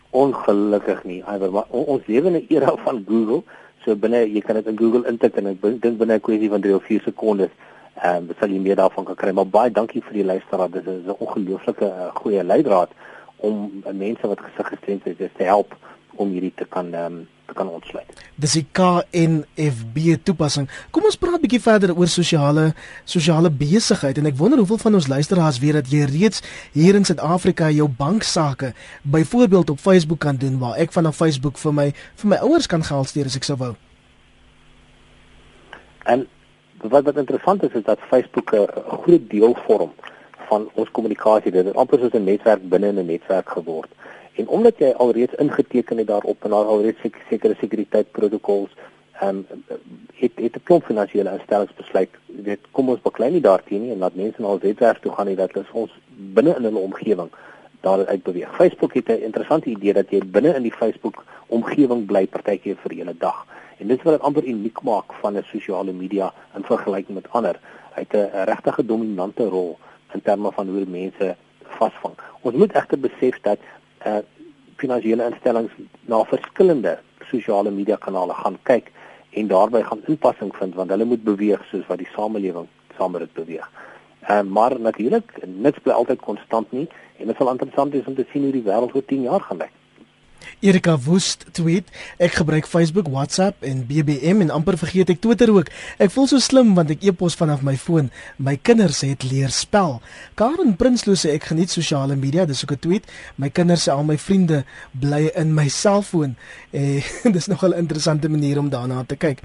Ongelukkig nie. Iwer, maar ons lewe in 'n era van Google, so binne jy kan dit in Google intik en ek dink binne 'n kwessie van 3 of 4 sekondes ehm um, sal jy meer daarvan kan kry. Maar baie dankie vir die luisteraar. Dit is 'n ongelooflike uh, goeie leidraad om uh, mense wat gesiggestremd is te help om hierdie te kan ehm um, te kan ontsluit. Dis die KNFB toepassing. Kom ons praat 'n bietjie verder oor sosiale sosiale besigheid en ek wonder hoeveel van ons luisteraars weet dat jy reeds hier in Suid-Afrika jou banksaake byvoorbeeld op Facebook kan doen waar ek van op Facebook vir my vir my ouers kan geld stuur as ek sou wou. En wat wat interessant is is dat Facebook 'n groot deel vorm van ons kommunikasie. Dit is amper soos 'n netwerk binne 'n netwerk geword. En omdat jy alreeds ingeteken het daarop en daar alreeds sekere sekuriteitsprotokols ehm um, het het 'n klomp finansiële instellings besluit dit kom ons beklei nie daarteen nie en laat mense na ons webwerf toe gaan nie dat hulle ons binne in hulle omgewing daar uitbeweeg. Facebook het 'n interessante idee dat jy binne in die Facebook omgewing bly partykeer vir 'n dag. En dit wat dit amper uniek maak van 'n sosiale media in vergelyking met ander. Hy het 'n regtige dominante rol in terme van hoe mense vasvang. Ons moet egter besef dat uh finansiële instellings na verskillende sosiale media kanale gaan kyk en daarbey gaan inpassing vind want hulle moet beweeg soos wat die samelewing saam met dit beweeg. Ehm uh, maar natuurlik niks bly altyd konstant nie en dit sal interessant wees om te sien hoe die wêreld oor 10 jaar gaan lyk. Erika Woest tweet: Ek gebruik Facebook, WhatsApp en BBM en amper vergeet ek Twitter ook. Ek voel so slim want ek e-pos vanaf my foon. My kinders het leer spel. Karen Prinsloo sê ek geniet sosiale media, dis ook 'n tweet. My kinders sê al my vriende bly in my selfoon. Eh dis nogal 'n interessante manier om daarna te kyk.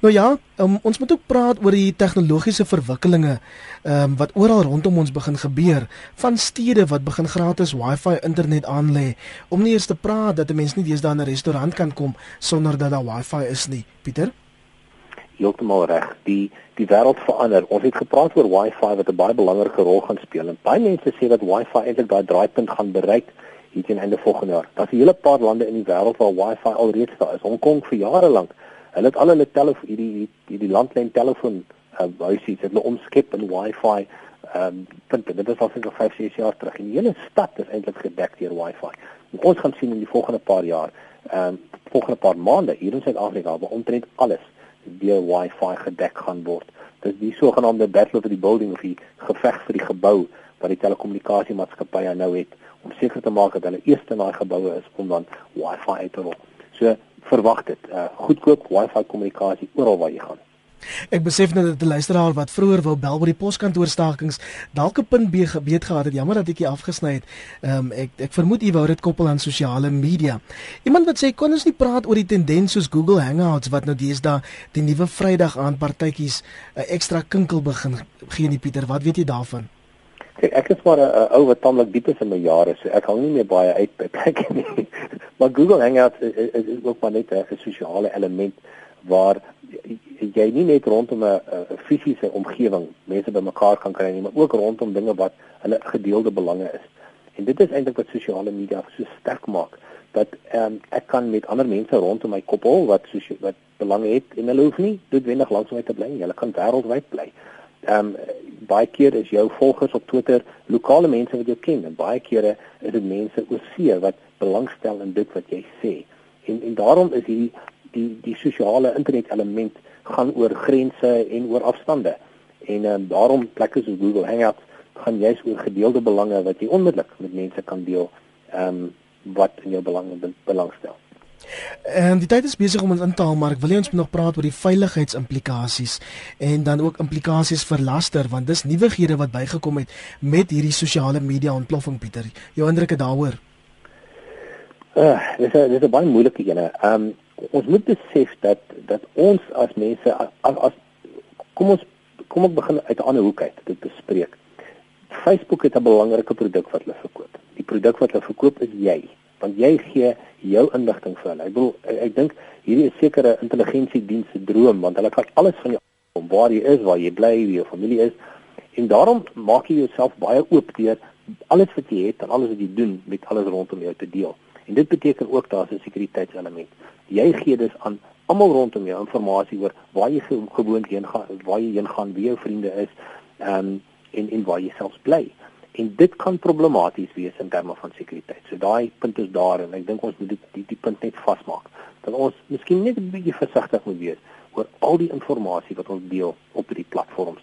Nou ja, um, ons moet ook praat oor die tegnologiese verwikkelinge um, wat oral rondom ons begin gebeur, van stede wat begin gratis Wi-Fi internet aanlê om nie eers te praat dat 'n mens nie deesdae in 'n restaurant kan kom sonder dat daar Wi-Fi is nie. Pieter? Heeltemal reg. Die die wêreld verander. Ons het gepraat oor Wi-Fi wat 'n baie belangrike rol gaan speel. En baie mense sê dat Wi-Fi eintlik daai draaipunt gaan bereik hier teen einde volgende jaar. Daar's 'n hele paar lande in die wêreld waar Wi-Fi alreeds daar is. Hong Kong vir jare lank. Hulle het al hulle telefoon hierdie hierdie landlyn telefoon uh, huisies het hulle omskep in Wi-Fi ehm um, punte. Dit is al seker 5, 6 jaar terug. En die hele stad is eintlik gedek deur Wi-Fi. Ons gaan sien in die volgende paar jaar, ehm um, volgende paar maande hier in Suid-Afrika waar omtrent alles deur Wi-Fi gedek gaan word. Dit is die sogenaamde battle of the building of die geveg vir die gebou wat die telekommunikasiemaatskappye nou het om seker te maak dat hulle eers in daai geboue is om dan Wi-Fi uit te rol. So verwag dit, uh, goedkoop Wi-Fi kommunikasie oral waar jy gaan. Ek besef nou dat die luisteraar wat vroeër wou bel by die poskantoorstakings dalk 'n punt B geweet gehad het. Jammer dat ek hier afgesny het. Ehm um, ek ek vermoed u wou dit koppel aan sosiale media. Iemand wat sê kon ons nie praat oor die tendens soos Google Hangouts wat nou deesdae die nuwe Vrydag aan partytjies 'n ekstra kinkel begin gee nie Pieter. Wat weet jy daarvan? Kijk, ek is maar 'n ou wat tamelik diep is in my jare, so ek hang nie meer baie uit by plekke nie. maar Google Hangouts is, is, is ook maar net 'n sosiale element waar jy nie net rondom 'n fisiese omgewing mense bymekaar kan kry nie, maar ook rondom dinge wat hulle gedeelde belange is. En dit is eintlik wat sosiale media so sterk maak dat um, ek kan met ander mense rondom my koppel wat soos wat belange het en hulle hoef nie noodwendig langs my te bly nie. Hulle kan wêreldwyd bly. Ehm um, baie keer is jou volgers op Twitter lokale mense wat jy ken en baie kere is dit mense oor see wat belangstel in dit wat jy sê. En en daarom is hierdie die die sosiale internet element gaan oor grense en oor afstande. En um, daarom plekke soos Google Hangouts gaan juist oor gedeelde belange wat jy onmiddellik met mense kan deel, ehm um, wat in jou belange belangstel. En die tyd is besig om ons in te haal, maar ek wil ons nog praat oor die veiligheidsimplikasies en dan ook implikasies vir laster want dis nuwighede wat bygekom het met hierdie sosiale media ontploffing Pieter. Jou indrukke daaroor? Uh, dis 'n dis 'n baie moeilike ene. Ehm um, ons moet besef dat dat ons as mense as, as kom ons kom ek begin uit 'n ander hoek uit dit bespreek. Facebook het 'n belangrike produk wat hulle verkoop. Die produk wat hulle verkoop is jy, want jy gee jou inligting vir hulle. Ek bedoel ek, ek dink hierdie is sekere intelligensiedienste droom want hulle kan alles van jou om waar jy is, waar jy bly, wie jou familie is. En daarom maak jy jouself baie oop deur alles wat jy het en alles wat jy doen met alles rondom jou te deel. En dit beteken ook daar's 'n sekuriteitselement. Jy gee dus aan almal rondom jou inligting oor waar jy gewoond heen gaan, waar jy heen gaan, wie jou vriende is, ehm um, en en waar jy self bly. En dit kan problematies wees in terme van sekuriteit. So daai punt is daar en ek dink ons moet dit die, die punt net vasmaak. Dat ons miskien net 'n bietjie versigtig moet wees oor al die inligting wat ons deel op hierdie platforms.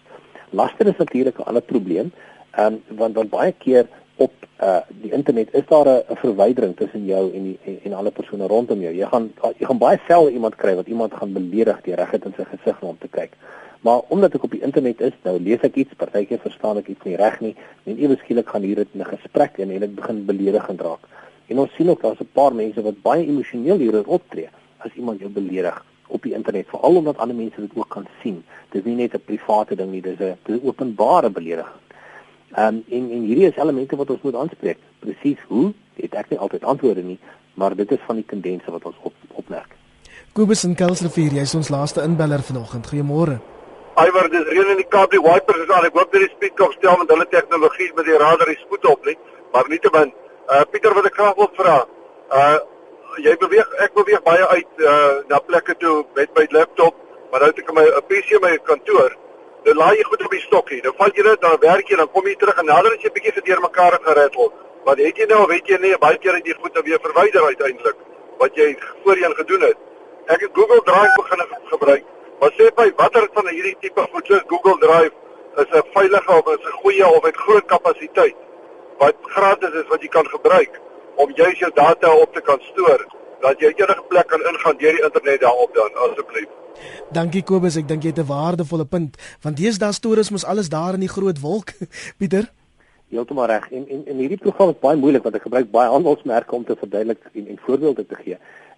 Laster is natuurlik 'n ander probleem, ehm um, want want baie keer op uh die internet is daar 'n verwydering tussen jou en die en, en ander persone rondom jou. Jy gaan jy gaan baie selde iemand kry wat iemand gaan beledig deur reg in sy gesig om te kyk. Maar omdat ek op die internet is, nou lees ek iets, partykeer verstaan ek iets nie reg nie en ewe skielik gaan hier dit in 'n gesprek in en dit begin beledigend raak. En ons sien ook daar's 'n paar mense wat baie emosioneel hieroor optree as iemand jou beledig op die internet, veral omdat ander mense dit ook kan sien. Dit is nie net 'n private ding nie, dis 'n openbare belediging. Ehm um, en en hierdie is elemente wat ons moet aanspreek. Presies hoe? Het ek nie altyd antwoorde nie, maar dit is van die tendense wat ons op opmerk. Kobus en Kelsrivier, jy's ons laaste inbeller vanoggend. Goeiemôre. Aiwer, dis reën in die Kaap, die wipers is aan. Ek hoop dat die speedkop stel met hulle tegnologie met die radar die spoed op nie. Maar nietemin, uh Pieter wat ek graag wil vra. Uh jy beweeg ek beweeg baie uit uh na plekke toe met my laptop, maar nou het ek my 'n PC in my kantoor dan laai jy goed op die stokkie. Dan val jy dit, dan werk jy, dan kom jy terug en nader as jy bietjie gedeer mekaar gerettel. Want het jy nou, weet jy nie, baie keer het jy goed dan weer verwyder uiteindelik wat jy voorheen gedoen het. Ek het Google Drive begin gebruik. Maar sê my watter van hierdie tipe goed soos Google Drive is 'n veilige of is 'n goeie of het groot kapasiteit wat gratis is wat jy kan gebruik om juis jou data op te kan stoor dat jy enige plek kan ingaan deur die internet daarop dan asseblief. Dankie Kobus, ek dink jy het 'n waardevolle punt want deesdae stories mos alles daar in die groot wolk. Pieter Heeltemal reg. En en en hierdie program is baie moeilik want ek gebruik baie handelsmerke om te verduidelik en en voorbeelde te gee.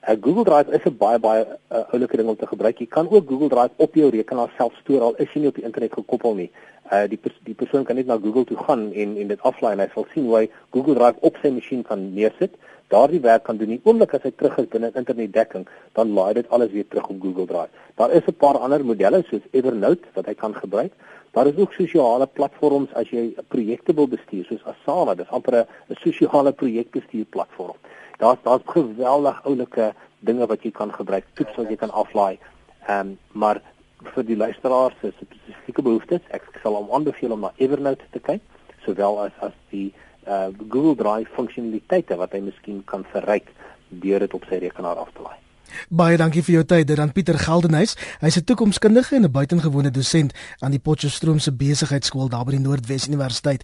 Uh, Google Drive is 'n baie baie uh, oulike ding om te gebruik. Jy kan ook Google Drive op jou rekenaar self stoor al is jy nie op die internet gekoppel nie. Uh die pers die persoon kan net na Google toe gaan en en dit aflaai en hy sal sien hoe hy Google Drive op sy masjien kan neersit. Daardie werk kan doen nie oomblik as hy terug is binne internetdekking, dan laai dit alles weer terug op Google Drive. Daar is 'n paar ander modelle soos Evernote wat hy kan gebruik. Daar is ook sosiale platforms as jy projekte wil bestuur soos Asana, dis amper 'n sosiale projekbestuur platform. Daar's daar's geweldig oulike dinge wat jy kan gebruik, toets wat jy kan aflaai. Ehm um, maar vir die luisteraars se spesifieke behoeftes, ek sal hom aanbeveel om na Evernote te kyk, sowel as as die uh, Google Drive funksionaliteite wat hy miskien kan verryk deur dit op sy rekenaar af te laai. Baie dankie vir jou tyd, dit aan Pieter Geldenhuys. Hy's 'n toekomskundige en 'n buitengewone dosent aan die Potchefstroom se besigheidskool daar by die Noordwes Universiteit.